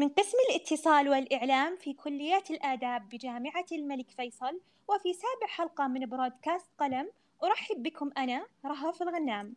من قسم الاتصال والإعلام في كلية الآداب بجامعة الملك فيصل وفي سابع حلقة من برودكاست قلم أرحب بكم أنا رهف الغنام.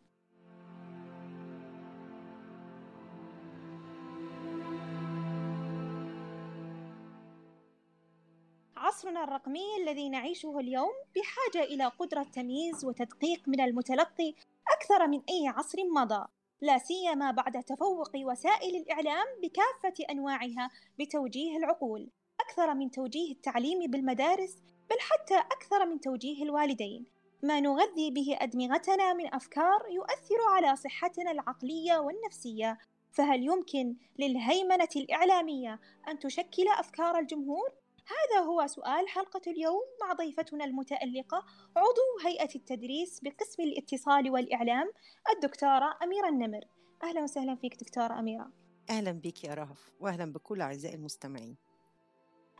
عصرنا الرقمي الذي نعيشه اليوم بحاجة إلى قدرة تمييز وتدقيق من المتلقي أكثر من أي عصر مضى. لا سيما بعد تفوق وسائل الإعلام بكافة أنواعها بتوجيه العقول أكثر من توجيه التعليم بالمدارس بل حتى أكثر من توجيه الوالدين ما نغذي به أدمغتنا من أفكار يؤثر على صحتنا العقلية والنفسية فهل يمكن للهيمنة الإعلامية أن تشكل أفكار الجمهور؟ هذا هو سؤال حلقة اليوم مع ضيفتنا المتألقة عضو هيئة التدريس بقسم الاتصال والإعلام الدكتورة أميرة النمر. أهلا وسهلا فيك دكتورة أميرة. أهلا بك يا رهف وأهلا بكل أعزائي المستمعين.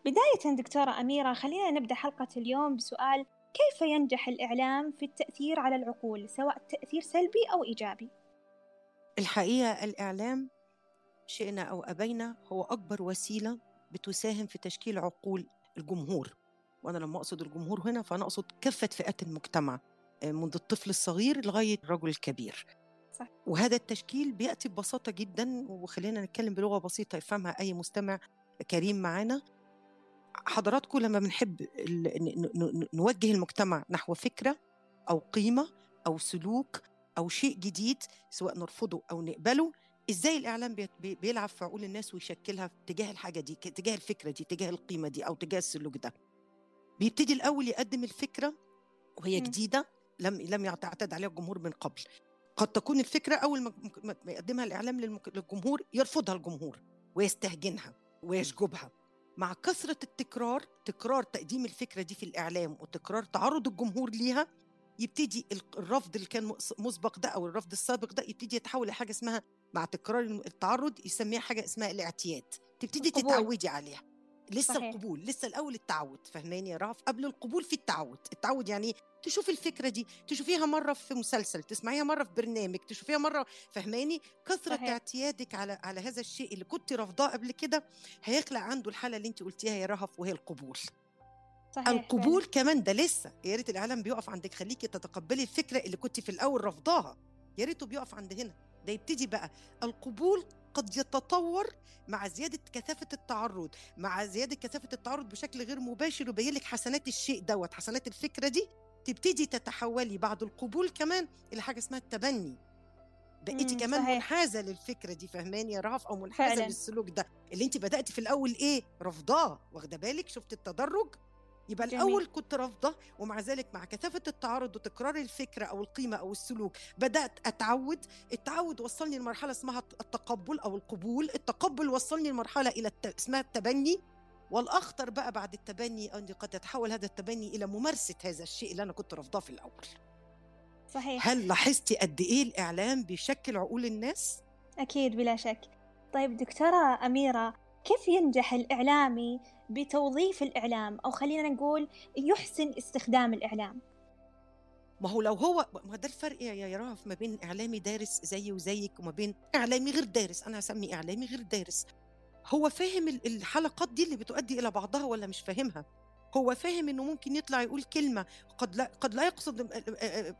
بداية دكتورة أميرة خلينا نبدأ حلقة اليوم بسؤال كيف ينجح الإعلام في التأثير على العقول سواء تأثير سلبي أو إيجابي؟ الحقيقة الإعلام شئنا أو أبينا هو أكبر وسيلة بتساهم في تشكيل عقول الجمهور. وأنا لما أقصد الجمهور هنا فأنا أقصد كافة فئات المجتمع منذ الطفل الصغير لغاية الرجل الكبير. صح. وهذا التشكيل بيأتي ببساطة جدا وخلينا نتكلم بلغة بسيطة يفهمها أي مستمع كريم معانا. حضراتكم لما بنحب نوجه المجتمع نحو فكرة أو قيمة أو سلوك أو شيء جديد سواء نرفضه أو نقبله إزاي الإعلام بيلعب في عقول الناس ويشكلها تجاه الحاجة دي تجاه الفكرة دي تجاه القيمة دي أو تجاه السلوك ده؟ بيبتدي الأول يقدم الفكرة وهي جديدة لم لم يعتاد عليها الجمهور من قبل. قد تكون الفكرة أول ما يقدمها الإعلام للجمهور يرفضها الجمهور ويستهجنها ويشجبها. مع كثرة التكرار تكرار تقديم الفكرة دي في الإعلام وتكرار تعرض الجمهور ليها يبتدي الرفض اللي كان مسبق ده أو الرفض السابق ده يبتدي يتحول لحاجة اسمها مع تكرار التعرض يسميها حاجة اسمها الاعتياد. تبتدي القبول. تتعودي عليها. لسه صحيح. القبول لسه الأول التعود. فهماني يا رهف؟ قبل القبول في التعود. التعود يعني تشوفي الفكرة دي تشوفيها مرة في مسلسل تسمعيها مرة في برنامج تشوفيها مرة فهماني؟ كثرة صحيح. اعتيادك على على هذا الشيء اللي كنت رافضاه قبل كده هيخلق عنده الحالة اللي انت قلتيها يا رهف وهي القبول. صحيح القبول كمان ده لسه. يا ريت الإعلام بيقف عندك خليكي تتقبلي الفكرة اللي كنت في الأول رافضاها. يا ريته بيقف عند هنا. ده يبتدي بقى. القبول قد يتطور مع زيادة كثافة التعرض مع زيادة كثافة التعرض بشكل غير مباشر يبين لك حسنات الشيء دوت حسنات الفكرة دي تبتدي تتحولي بعد القبول كمان إلى حاجة اسمها التبني. بقيتي كمان صحيح. منحازة للفكرة دي فهماني يا رهف أو منحازة فعلاً. للسلوك ده. اللي انت بدأتي في الأول إيه؟ رفضاه واخدة بالك؟ شفت التدرج؟ يبقى جميل. الأول كنت رافضة ومع ذلك مع كثافة التعرض وتكرار الفكرة أو القيمة أو السلوك بدأت أتعود. التعود وصلني لمرحلة اسمها التقبل أو القبول. التقبل وصلني لمرحلة إلى الت... اسمها التبني. والأخطر بقى بعد التبني أن قد يتحول هذا التبني إلى ممارسة هذا الشيء اللي أنا كنت رافضاه في الأول. صحيح. هل لاحظتي قد إيه الإعلام بيشكل عقول الناس؟ أكيد بلا شك. طيب دكتورة أميرة كيف ينجح الإعلامي بتوظيف الإعلام أو خلينا نقول يحسن استخدام الإعلام. ما هو لو هو ما ده الفرق يا رهف ما بين إعلامي دارس زيي وزيك وما بين إعلامي غير دارس. أنا هسمي إعلامي غير دارس. هو فاهم ال- الحلقات دي اللي بتؤدي إلى بعضها ولا مش فاهمها؟ هو فاهم إنه ممكن يطلع يقول كلمة قد لا قد لا يقصد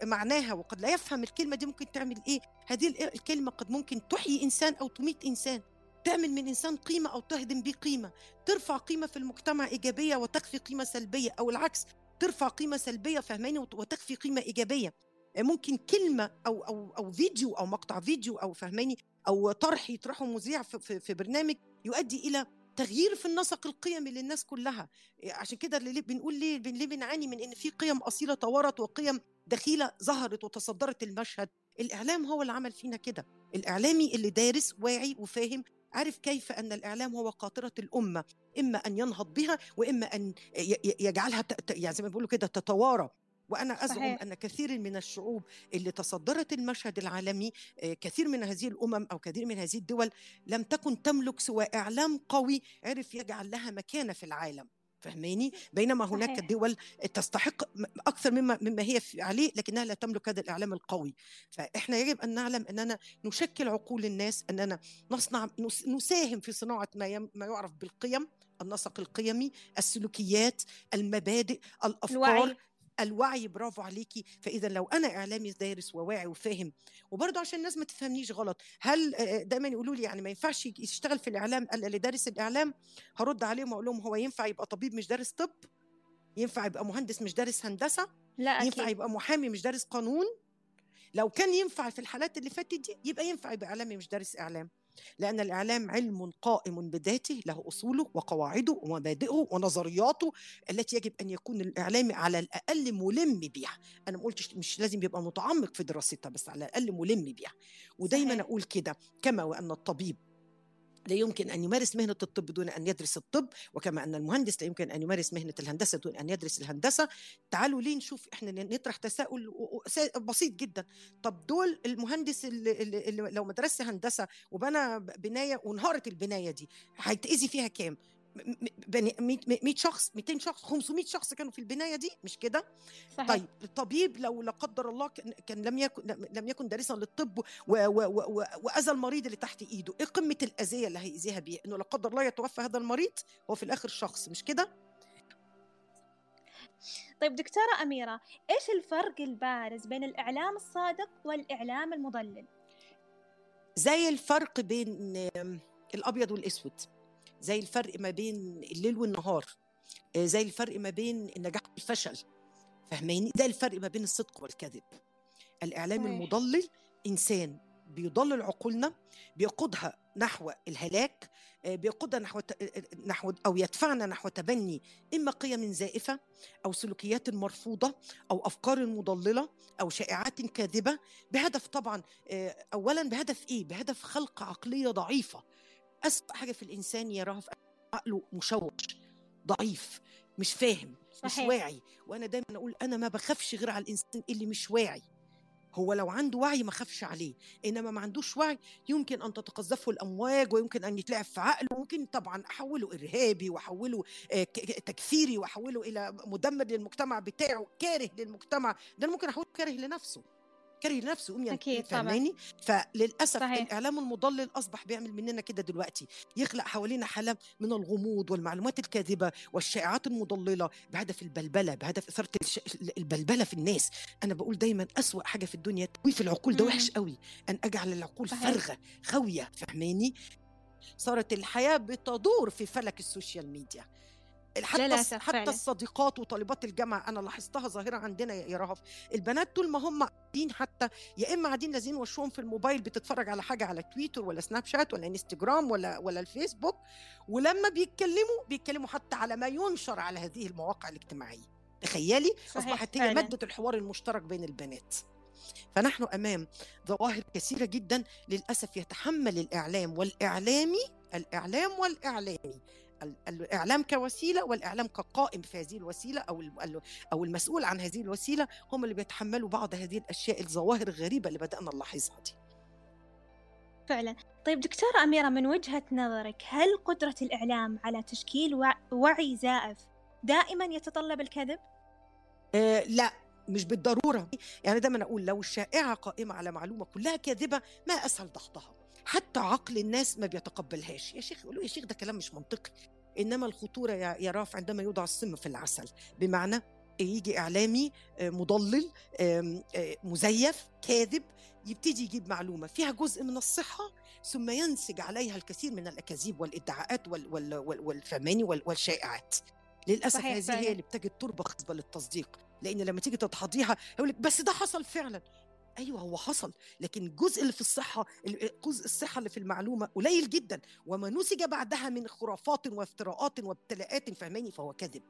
معناها وقد لا يفهم الكلمة دي ممكن تعمل إيه؟ هذه ال- الكلمة قد ممكن تحيي إنسان أو تميت إنسان. تعمل من إنسان قيمة أو تهدم به قيمة. ترفع قيمة في المجتمع إيجابية وتخفي قيمة سلبية أو العكس ترفع قيمة سلبية فهماني وت- وتخفي قيمة إيجابية. ممكن كلمة أو أو أو فيديو أو مقطع فيديو أو فهماني أو طرح يطرحه مذيع في, في, برنامج يؤدي إلى تغيير في النسق القيمي للناس كلها. عشان كده اللي بنقول ليه ليه بنعاني من إن في قيم أصيلة طورت وقيم دخيلة ظهرت وتصدرت المشهد الإعلام هو اللي عمل فينا كده. الإعلامي اللي دارس واعي وفاهم عارف كيف أن الإعلام هو قاطرة الأمة؟ إما أن ينهض بها وإما أن ي- ي- يجعلها يعني زي ما بيقولوا كده تتوارى. وأنا أزعم صحيح. أن كثير من الشعوب اللي تصدرت المشهد العالمي آه، كثير من هذه الأمم أو كثير من هذه الدول لم تكن تملك سوى إعلام قوي عرف يجعل لها مكانة في العالم. فهماني بينما هناك. دول تستحق أكثر مما مما هي عليه لكنها لا تملك هذا الإعلام القوي فإحنا يجب أن نعلم أننا نشكل عقول الناس أننا نصنع نس- نساهم في صناعة ما ما يعرف بالقيم النسق القيمي السلوكيات المبادئ الأفكار الوعي. الوعي برافو عليكي فإذا لو أنا إعلامي دارس وواعي وفاهم وبرضه عشان الناس ما تفهمنيش غلط هل دايما يقولوا لي يعني ما ينفعش يشتغل في الإعلام قال اللي دارس الإعلام هرد عليهم وأقول لهم هو ينفع يبقى طبيب مش دارس طب؟ ينفع يبقى مهندس مش دارس هندسة؟ لا ينفع أكيد. يبقى محامي مش دارس قانون؟ لو كان ينفع في الحالات اللي فاتت دي يبقى ينفع يبقى إعلامي مش دارس إعلام. لأن الإعلام علم قائم بذاته له أصوله وقواعده ومبادئه ونظرياته التي يجب أن يكون الاعلامي على الأقل ملم بها أنا ما قلتش مش لازم يبقى متعمق في دراستها بس على الأقل ملم بها ودايما. أقول كده كما وأن الطبيب لا يمكن أن يمارس مهنة الطب دون أن يدرس الطب وكما أن المهندس لا يمكن أن يمارس مهنة الهندسة دون أن يدرس الهندسة. تعالوا ليه نشوف إحنا نطرح تساؤل بسيط جدا. طب دول المهندس اللي, اللي لو ما درسش هندسة وبنى بناية وانهارت البناية دي هيتأذي فيها كام؟ بني- 100 100 شخص 200 شخص 500 شخص كانوا في البناية دي مش كده صحيح. طيب الطبيب لو لا قدر الله كان لم يكن لم يكن دارسا للطب وأذى المريض اللي تحت إيده إيه قمة الأذية اللي هيأذيها بيها إنه لا قدر الله يتوفى هذا المريض هو في الآخر شخص مش كده طيب دكتورة أميرة إيش الفرق البارز بين الإعلام الصادق والإعلام المضلل؟ زي الفرق بين آم، الأبيض والأسود زي الفرق ما بين الليل والنهار آه، زي الفرق ما بين النجاح والفشل فهماني ده الفرق ما بين الصدق والكذب. الإعلام. المضلل إنسان بيضلل عقولنا بيقودها نحو الهلاك آه، بيقودها نحو ت- نحو أو يدفعنا نحو تبني إما قيم زائفة أو سلوكيات مرفوضة أو أفكار مضللة أو شائعات كاذبة بهدف طبعا آه، اولا بهدف إيه؟ بهدف خلق عقلية ضعيفة. أسوأ حاجة في الإنسان يراها في عقله مشوش ضعيف مش فاهم مش صحيح. واعي. وأنا دايما أقول أنا ما بخافش غير على الإنسان اللي مش واعي. هو لو عنده وعي ما خافش عليه إنما ما عندوش وعي يمكن أن تتقذفه الأمواج ويمكن أن يتلعب في عقله وممكن طبعا أحوله إرهابي وأحوله آه، تكفيري وأحوله إلى مدمر للمجتمع بتاعه كاره للمجتمع. ده أنا ممكن أحوله كاره لنفسه. كاره لنفسه قوم أكيد طبعاً. فاهماني فللأسف صحيح. الإعلام المضلل أصبح بيعمل مننا كده دلوقتي يخلق حوالينا حالة من الغموض والمعلومات الكاذبة والشائعات المضللة بهدف البلبلة بهدف إثارة الش... البلبلة في الناس أنا بقول دايما أسوأ حاجة في الدنيا تجويف العقول ده. وحش قوي أن أجعل العقول. فارغة خاوية فهماني صارت الحياة بتدور في فلك ال social media حتى للأسف حتى فعلاً. الصديقات وطالبات الجامعة أنا لاحظتها ظاهرة عندنا يا رهف. البنات طول ما هم قاعدين حتى يا إما قاعدين لازقين وشهم في الموبايل بتتفرج على حاجة على تويتر ولا سناب شات ولا انستجرام ولا ولا الفيسبوك ولما بيتكلموا بيتكلموا حتى على ما ينشر على هذه المواقع الاجتماعية. تخيلي؟ أصبحت هي فعلاً. مادة الحوار المشترك بين البنات. فنحن أمام ظواهر كثيرة جدا للأسف يتحمل الإعلام والإعلامي الإعلام والإعلامي. ال- الإعلام كوسيلة والإعلام كقائم في هذه الوسيلة أو ال- أو المسؤول عن هذه الوسيلة هم اللي بيتحملوا بعض هذه الأشياء الظواهر الغريبة اللي بدأنا نلاحظها دي. فعلا. طيب دكتورة أميرة من وجهة نظرك هل قدرة الإعلام على تشكيل وع- وعي زائف دائما يتطلب الكذب؟ آه لا مش بالضرورة. يعني دايما أقول لو الشائعة قائمة على معلومة كلها كاذبة ما أسهل ضغطها. حتى عقل الناس ما بيتقبلهاش. يا شيخ يقولوا يا شيخ ده كلام مش منطقي. إنما الخطورة يا راف عندما يوضع السم في العسل. بمعنى يجي إعلامي آه، مضلل آه، مزيف كاذب يبتدي يجيب معلومة فيها جزء من الصحة ثم ينسج عليها الكثير من الأكاذيب والإدعاءات وال وال وال والفهماني وال والشائعات. للأسف صحيح هذه. هي اللي بتجد تربه خصبه للتصديق لأن لما تيجي تدحضيها يقول لك بس ده حصل فعلا. أيوه هو حصل. لكن الجزء اللي في الصحة جزء الصحة اللي في المعلومة قليل جدا. وما نسج بعدها من خرافات وافتراءات وابتلاءات فهماني فهو كذب.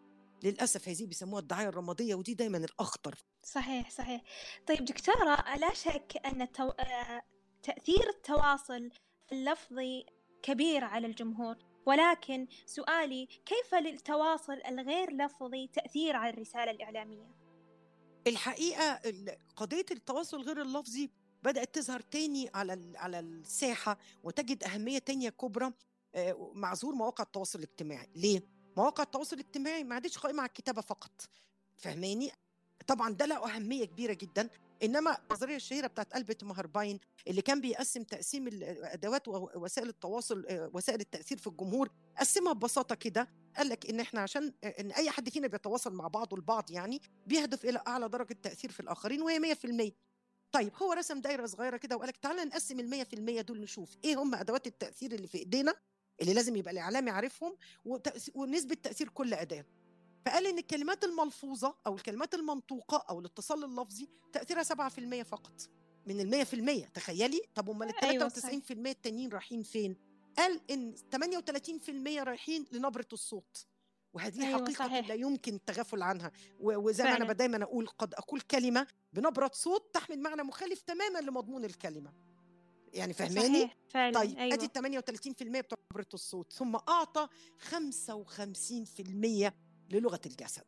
للأسف هذه بيسموها الدعاية الرمادية ودي دايما الأخطر. صحيح صحيح. طيب دكتورة لا شك أن التو... آه، تأثير التواصل اللفظي كبير على الجمهور. ولكن سؤالي كيف للتواصل الغير لفظي تأثير على الرسالة الإعلامية؟ الحقيقة ال- قضية التواصل غير اللفظي بدأت تظهر تاني على على الساحة وتجد أهمية تانية كبرى آه، مع ظهور مواقع التواصل الاجتماعي. ليه؟ مواقع التواصل الاجتماعي ما عادتش قائمة على الكتابة فقط. فهماني؟ طبعا ده له أهمية كبيرة جدا. إنما النظرية الشهيرة بتاعت ألبرت مهرباين اللي كان بيقسم تقسيم الأدوات ووسائل التواصل وسائل التأثير في الجمهور قسمها ببساطة كده. قال لك إن إحنا عشان إن أي حد فينا بيتواصل مع بعضه البعض يعني بيهدف إلى أعلى درجة تأثير في الآخرين وهي 100% طيب هو رسم دايرة صغيرة كده وقال لك تعالى نقسم ال 100% دول نشوف إيه هم أدوات التأثير اللي في إيدينا اللي لازم يبقى الاعلام يعرفهم ونسبة تأثير كل أداة. فقال إن الكلمات الملفوظة أو الكلمات المنطوقة أو الاتصال اللفظي تأثيرها 7% فقط. من ال 100% تخيلي؟ طب أمال ال 93% أيوة التانيين رايحين فين؟ قال إن 38% رايحين لنبرة الصوت. وهذه أيوة حقيقة صحيح. لا يمكن التغافل عنها. وزي ما أنا دايما أقول قد أقول كلمة بنبرة صوت تحمل معنى مخالف تماما لمضمون الكلمة. يعني فهماني؟ فعلا. طيب أيوة. أدي 38% بتوع نبرة الصوت. ثم أعطى 55% للغة الجسد.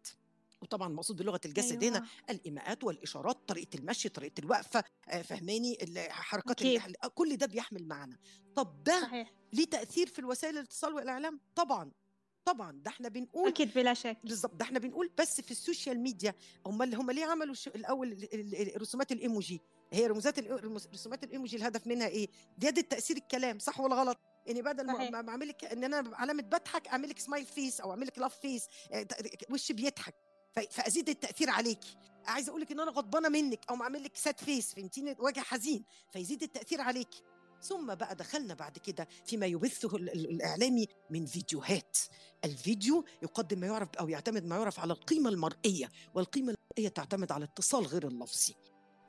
وطبعا المقصود بلغة الجسد أيوة. هنا الإيماءات والإشارات طريقة المشي طريقة الوقفه آه، فهماني؟ حركات كل ده بيحمل معنى طب ده صحيح. ليه تاثير في الوسائل الاتصال والإعلام؟ طبعا. طبعا. ده إحنا بنقول أكيد بلا شك. بالظبط ده إحنا بنقول بس في ال social media. هم اللي هم ليه عملوا الأول رسومات الإيموجي؟ هي رموزات رسومات الإيموجي الهدف منها إيه؟ زيادة تأثير الكلام صح ولا غلط؟ اني بدل ما اعمل لك إن أنا علامه بضحك اعمل لك smile face أو اعمل لك love face وش بيضحك. فأزيد التأثير عليكي عايزة أقول لك إن أنا غضبانة منك أو اعمل لك sad face فهمتيني؟ وجه حزين. فيزيد التأثير عليكي ثم بقى دخلنا بعد كده فيما يبثه الإعلامي من فيديوهات. الفيديو يقدم ما يعرف أو يعتمد ما يعرف على القيمة المرئية والقيمة المرئية تعتمد على الاتصال غير اللفظي.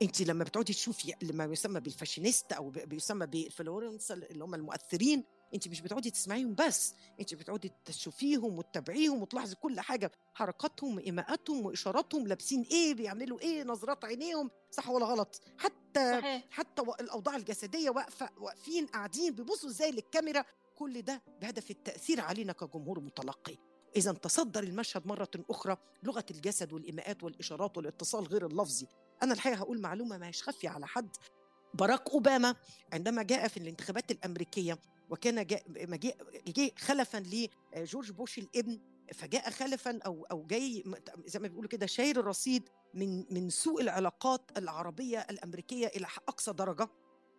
انت لما بتقعدي تشوفي ما يسمى بالفاشينيست أو بيسمى بال influencers اللي هم المؤثرين انت مش بتقعدي تسمعيهم بس انت بتقعدي تشوفيهم وتتابعيهم وتلاحظي كل حاجة حركاتهم وايماءاتهم وإشاراتهم لابسين إيه بيعملوا إيه نظرات عينيهم صح ولا غلط حتى صحيح. حتى الأوضاع الجسدية واقفة واقفين قاعدين بيبصوا إزاي للكاميرا كل ده بهدف التأثير علينا كجمهور متلقي إذا تصدر المشهد مرة أخرى لغة الجسد والإيماءات والإشارات والاتصال غير اللفظي. أنا الحقيقة هقول معلومة ما خافية على حد. باراك أوباما عندما جاء في الانتخابات الأمريكية وكان جاء جاء خلفا لجورج بوش الابن فجاء خلفا أو أو جاي زي ما بيقولوا كده شايل الرصيد من من سوء العلاقات العربية الأمريكية إلى أقصى درجة.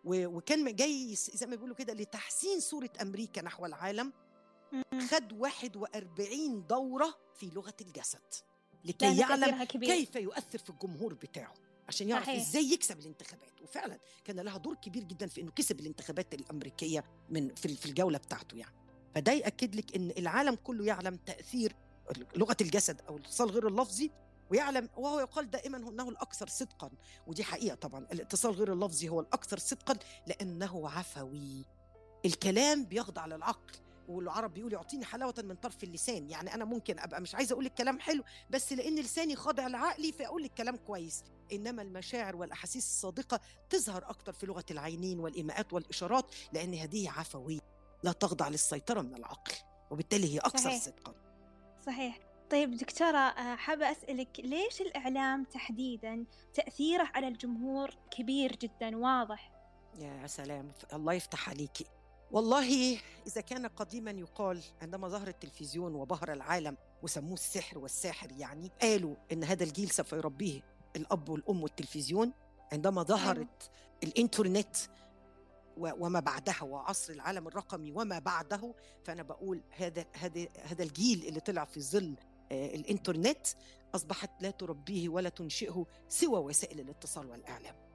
وكان جاي زي ما بيقولوا كده لتحسين صورة أمريكا نحو العالم. خد 41 دورة في لغة الجسد لكي يعلم كيف يؤثر في الجمهور بتاعه عشان يعرف صحيح. إزاي يكسب الانتخابات. وفعلا كان لها دور كبير جدا في إنه كسب الانتخابات الأمريكية من في الجولة بتاعته يعني. فده يأكد لك إن العالم كله يعلم تأثير لغة الجسد أو الاتصال غير اللفظي ويعلم وهو يقال دائما إنه الأكثر صدقا. ودي حقيقة طبعا الاتصال غير اللفظي هو الأكثر صدقا لأنه عفوي. الكلام بيخضع للعقل. والعرب بيقول يعطيني حلاوة من طرف اللسان. يعني أنا ممكن أبقى مش عايزة أقول الكلام حلو بس لأن لساني خاضع لعقلي فأقول الكلام كويس. إنما المشاعر والأحاسيس الصادقة تظهر أكثر في لغة العينين والإيماءات والإشارات لأن هذه عفوية لا تخضع للسيطرة من العقل وبالتالي هي أكثر صحيح. صدقا. صحيح. طيب دكتورة آه، حابة أسألك ليش الإعلام تحديدا تأثيره على الجمهور كبير جدا؟ واضح. يا سلام الله يفتح عليكي والله إذا كان قديما يقال عندما ظهر التلفزيون وبهر العالم وسموه السحر والساحر يعني قالوا إن هذا الجيل سوف يربيه الأب والأم والتلفزيون عندما ظهرت الإنترنت وما بعدها وعصر العالم الرقمي وما بعده فأنا بقول هذا هذا هذا الجيل اللي طلع في ظل آه، الإنترنت أصبحت لا تربيه ولا تنشئه سوى وسائل الاتصال والإعلام.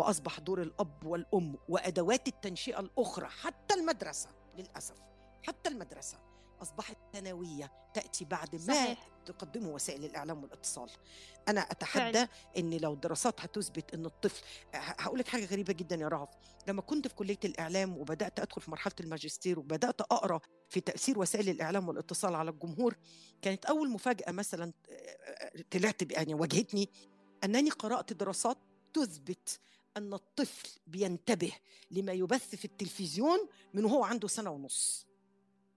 وأصبح دور الأب والأم وأدوات التنشئة الأخرى حتى المدرسة للأسف حتى المدرسة أصبحت ثانوية تأتي بعد ما صحيح. تقدمه وسائل الإعلام والاتصال أنا أتحدى فعلا. إن لو الدراسات هتثبت إن الطفل هقول لك حاجة غريبة جدا يا رهف لما كنت في كلية الإعلام وبدأت أدخل في مرحلة الماجستير وبدأت أقرأ في تأثير وسائل الإعلام والاتصال على الجمهور كانت أول مفاجأة مثلا طلعت يعني واجهتني أنني قرأت دراسات تثبت أن الطفل بينتبه لما يبث في التلفزيون من وهو عنده سنة ونص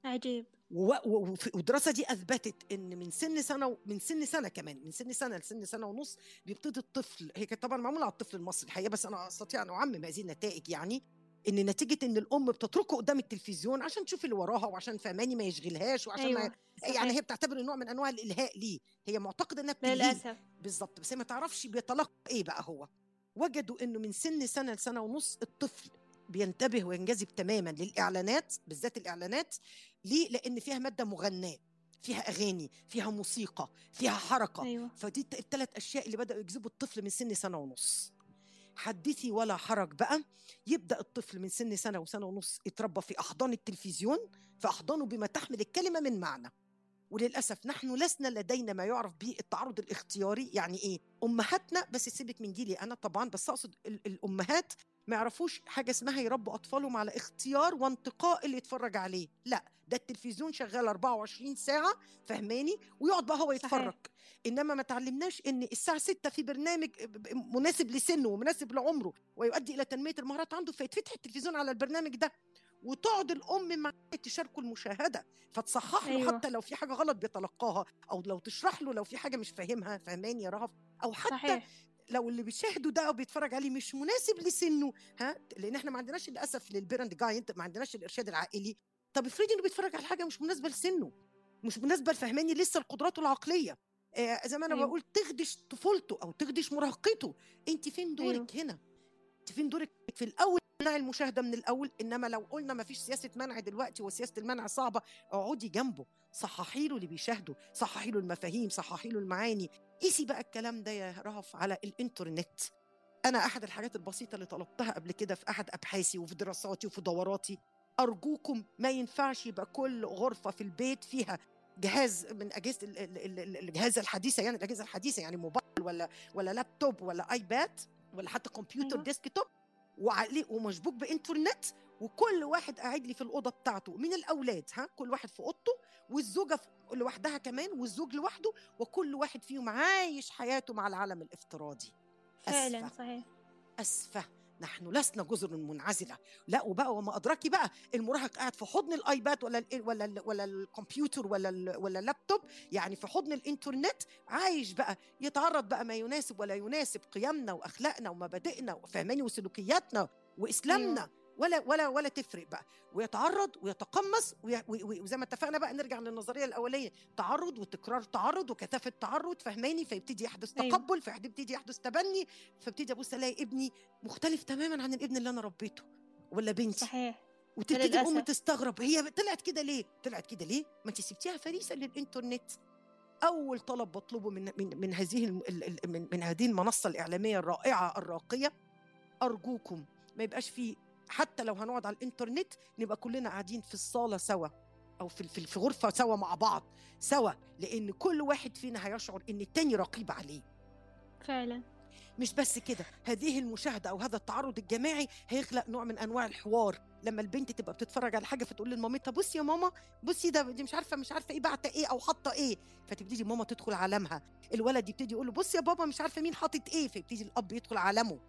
عجيب والدراسه دي أثبتت إن من سن سنة من سن سنة كمان من سن سنة لسن سنة ونص بيبتدي الطفل هي كانت طبعا معمولة على الطفل المصري الحقيقة بس أنا أستطيع أن أعمم هذه النتائج يعني إن نتيجة إن الأم بتتركه قدام التلفزيون عشان تشوف اللي وراها وعشان فهماني ما يشغلهاش وعشان أيوة. ما. يعني هي بتعتبر نوع من أنواع الإلهاء ليه هي معتقدة إنها للأسف بالظبط بس هي ما تعرفش بيتلقى إيه بقى هو وجدوا إنه من سن سنة لسنة ونص الطفل بينتبه وينجذب تماما للإعلانات بالذات الإعلانات. ليه؟ لأن فيها مادة مغناة فيها أغاني فيها موسيقى فيها حركة. أيوة. فدي الثلاث أشياء اللي بدأوا يجذبوا الطفل من سن سنة ونص. حدثي ولا حرج بقى. يبدأ الطفل من سن سنة وسنة ونص يتربى في أحضان التلفزيون في أحضانه بما تحمل الكلمة من معنى. وللأسف نحن لسنا لدينا ما يعرف به التعرض الاختياري يعني إيه؟ أمهاتنا بس سيبك من جيلي أنا طبعا بس أقصد ال- الأمهات ما يعرفوش حاجة اسمها يربوا أطفالهم على اختيار وانتقاء اللي يتفرج عليه. لا ده التلفزيون شغال 24 ساعة فهماني ويقعد بقى هو يتفرج. إنما ما تعلمناش إن الساعة 6 في برنامج مناسب لسنه ومناسب لعمره ويؤدي إلى تنمية المهارات عنده فيتفتح التلفزيون على البرنامج ده. وتقعد الأم معاه تشاركوا المشاهدة فتصحح له أيوة. حتى لو في حاجة غلط بيتلقاها أو لو تشرح له لو في حاجة مش فاهمها فهماني يا رهف؟ أو حتى صحيح. لو اللي بيشاهده ده أو بيتفرج عليه مش مناسب لسنه ها؟ لأن إحنا ما عندناش للأسف للبيرنت جايد ما عندناش الإرشاد العائلي. طب افرضي إنه بيتفرج على حاجة مش مناسبة لسنه مش مناسبة لفهماني لسه القدرات العقلية. آه زي ما أنا أيوة. بقول تخدش طفولته أو تخدش مراهقته. أنت فين دورك هنا؟ أنت فين دورك في الأول؟ منع المشاهدة من الأول إنما لو قلنا ما فيش سياسة منع دلوقتي وسياسة المنع صعبة اقعدي جنبه صححي له اللي بيشاهده صححي له المفاهيم صححي له المعاني. قيسي بقى الكلام ده يا رهف على الإنترنت. أنا أحد الحاجات البسيطة اللي طلبتها قبل كده في أحد أبحاثي وفي دراساتي وفي دوراتي. أرجوكم ما ينفعش يبقى كل غرفة في البيت فيها جهاز من أجهزة ال- ال- ال- ال- الاجهزه الحديثة يعني الأجهزة الحديثة يعني موبايل ولا ولا لابتوب ولا آيباد ولا حتى كمبيوتر. ديسكتوب. وعليه ومشبوك بإنترنت وكل واحد قاعد لي في الأوضة بتاعته من الأولاد ها؟ كل واحد في أوضته والزوجة لوحدها كمان والزوج لوحده وكل واحد فيهم عايش حياته مع العالم الافتراضي. فعلا أسفة. صحيح. أسفة. نحن لسنا جزر منعزلة لا وبقى وما أدراكي بقى المراهق قاعد في حضن الآيباد ولا ال ولا ال ولا الكمبيوتر ولا ولا اللابتوب يعني في حضن الإنترنت عايش بقى يتعرض بقى ما يناسب ولا يناسب قيمنا وأخلاقنا ومبادئنا وفهماني وسلوكياتنا وإسلامنا أيوة. ولا ولا ولا تفرق بقى. ويتعرض ويتقمص وي- وي- وي- وزي ما اتفقنا بقى نرجع للنظرية الأولية. تعرض وتكرار تعرض وكثافة تعرض فهماني؟ فيبتدي يحدث أيوة. تقبل فيبتدي يحدث تبني فابتدي ابص الاقي ابني مختلف تماما عن الابن اللي أنا ربيته ولا بنتي. صحيح. وتبتدي الام. تستغرب هي طلعت كده ليه؟ طلعت كده ليه؟ ما انت سبتيها فريسة للإنترنت. أول طلب بطلبه من من من هذه من, من هذه المنصة الإعلامية الرائعة الراقية أرجوكم ما يبقاش في حتى لو هنقعد على الإنترنت نبقى كلنا قاعدين في الصالة سوا أو في في غرفه سوا مع بعض سوا لأن كل واحد فينا هيشعر إن التاني رقيب عليه. فعلا. مش بس كده هذه المشاهدة أو هذا التعرض الجماعي هيخلق نوع من أنواع الحوار. لما البنت تبقى بتتفرج على حاجة فتقول لمامتها بصي يا ماما بصي ده دي مش عارفة مش عارفة إيه بعت إيه أو حاطة إيه. فتبتدي ماما تدخل عالمها. الولد يبتدي يقول له بصي يا بابا مش عارفة مين حاطط إيه. فيبتدي الأب يدخل عالمه.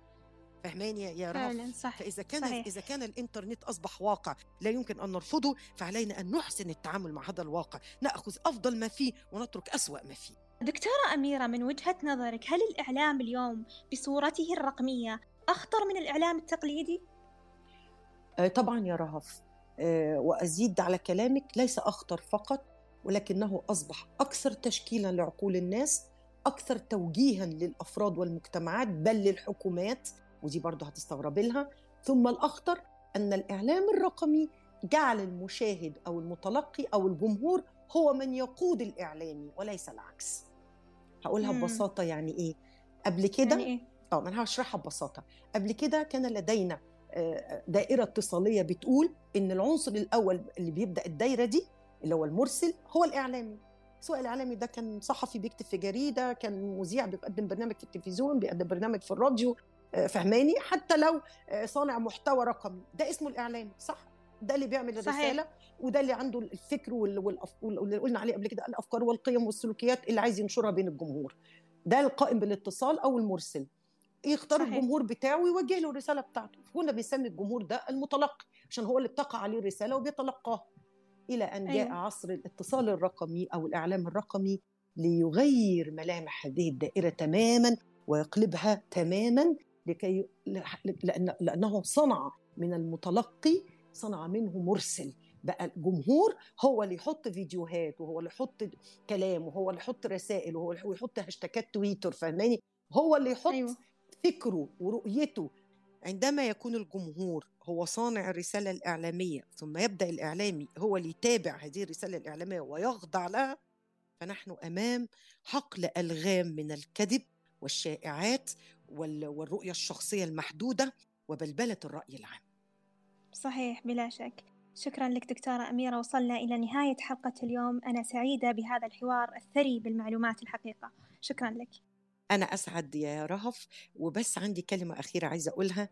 فهماني يا- رهف فعلا صح فإذا كان صحيح. إذا كان الإنترنت أصبح واقع لا يمكن أن نرفضه فعلينا أن نحسن التعامل مع هذا الواقع. نأخذ أفضل ما فيه ونترك أسوأ ما فيه. دكتورة أميرة من وجهة نظرك هل الإعلام اليوم بصورته الرقمية أخطر من الإعلام التقليدي؟ آه، طبعا يا رهف. آه، وأزيد على كلامك ليس أخطر فقط ولكنه أصبح أكثر تشكيلا لعقول الناس أكثر توجيها للأفراد والمجتمعات بل للحكومات. ودي برضه هتستغربي لها. ثم الأخطر أن الإعلام الرقمي جعل المشاهد أو المتلقي أو الجمهور هو من يقود الاعلامي وليس العكس. هقولها مم. ببساطة يعني إيه؟ قبل كده يعني إيه؟ آه ما أنا هشرحها ببساطة. قبل كده كان لدينا آه، دائرة اتصالية بتقول إن العنصر الأول اللي بيبدأ الدايرة دي اللي هو المرسل هو الإعلامي. سواء الإعلامي ده كان صحفي بيكتب في جريدة كان مذيع بيقدم برنامج في التلفزيون بيقدم برنامج في الراديو فهماني؟ حتى لو آه، صانع محتوى رقمي. ده اسمه الاعلامي صح؟ ده اللي بيعمل صحيح. الرسالة وده اللي عنده الفكر واللي قلنا عليه قبل كده الأفكار والقيم والسلوكيات اللي عايز ينشرها بين الجمهور. ده القائم بالاتصال أو المرسل. يختار صحيح. الجمهور بتاعه ويوجه له الرسالة بتاعته. كنا بنسمي الجمهور ده المتلقي عشان هو اللي بتقع عليه الرسالة وبيتلقاها إلى أن جاء أيوة. عصر الاتصال الرقمي أو الإعلام الرقمي ليغير ملامح هذه الدائرة تماما ويقلبها تماما لكي لأن لأنه صنع من المتلقي صنع منه مرسل. بقى الجمهور هو اللي يحط فيديوهات وهو اللي يحط كلام وهو اللي يحط رسائل وهو اللي يحط هاشتاجات تويتر فاهماني؟ هو اللي يحط أيوه. فكره ورؤيته. عندما يكون الجمهور هو صانع الرسالة الإعلامية ثم يبدأ الإعلامي هو اللي يتابع هذه الرسالة الإعلامية ويخضع لها فنحن أمام حقل ألغام من الكذب والشائعات والرؤية الشخصية المحدودة وبلبلة الرأي العام. صحيح بلا شك. شكرا لك دكتورة أميرة. وصلنا إلى نهاية حلقة اليوم. أنا سعيدة بهذا الحوار الثري بالمعلومات الحقيقة. شكرا لك. أنا أسعد يا رهف. وبس عندي كلمة أخيرة عايزة أقولها.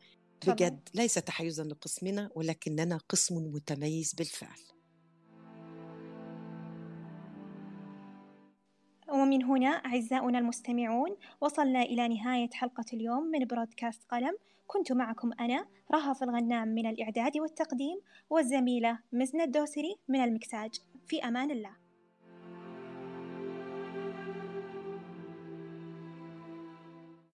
بجد ليس تحيزا لقسمنا ولكننا قسم متميز بالفعل. ومن هنا أعزاؤنا المستمعون وصلنا إلى نهاية حلقة اليوم من برودكاست قلم. كنت معكم أنا رهف الغنام من الإعداد والتقديم والزميلة مزنة الدوسري من المكساج. في أمان الله.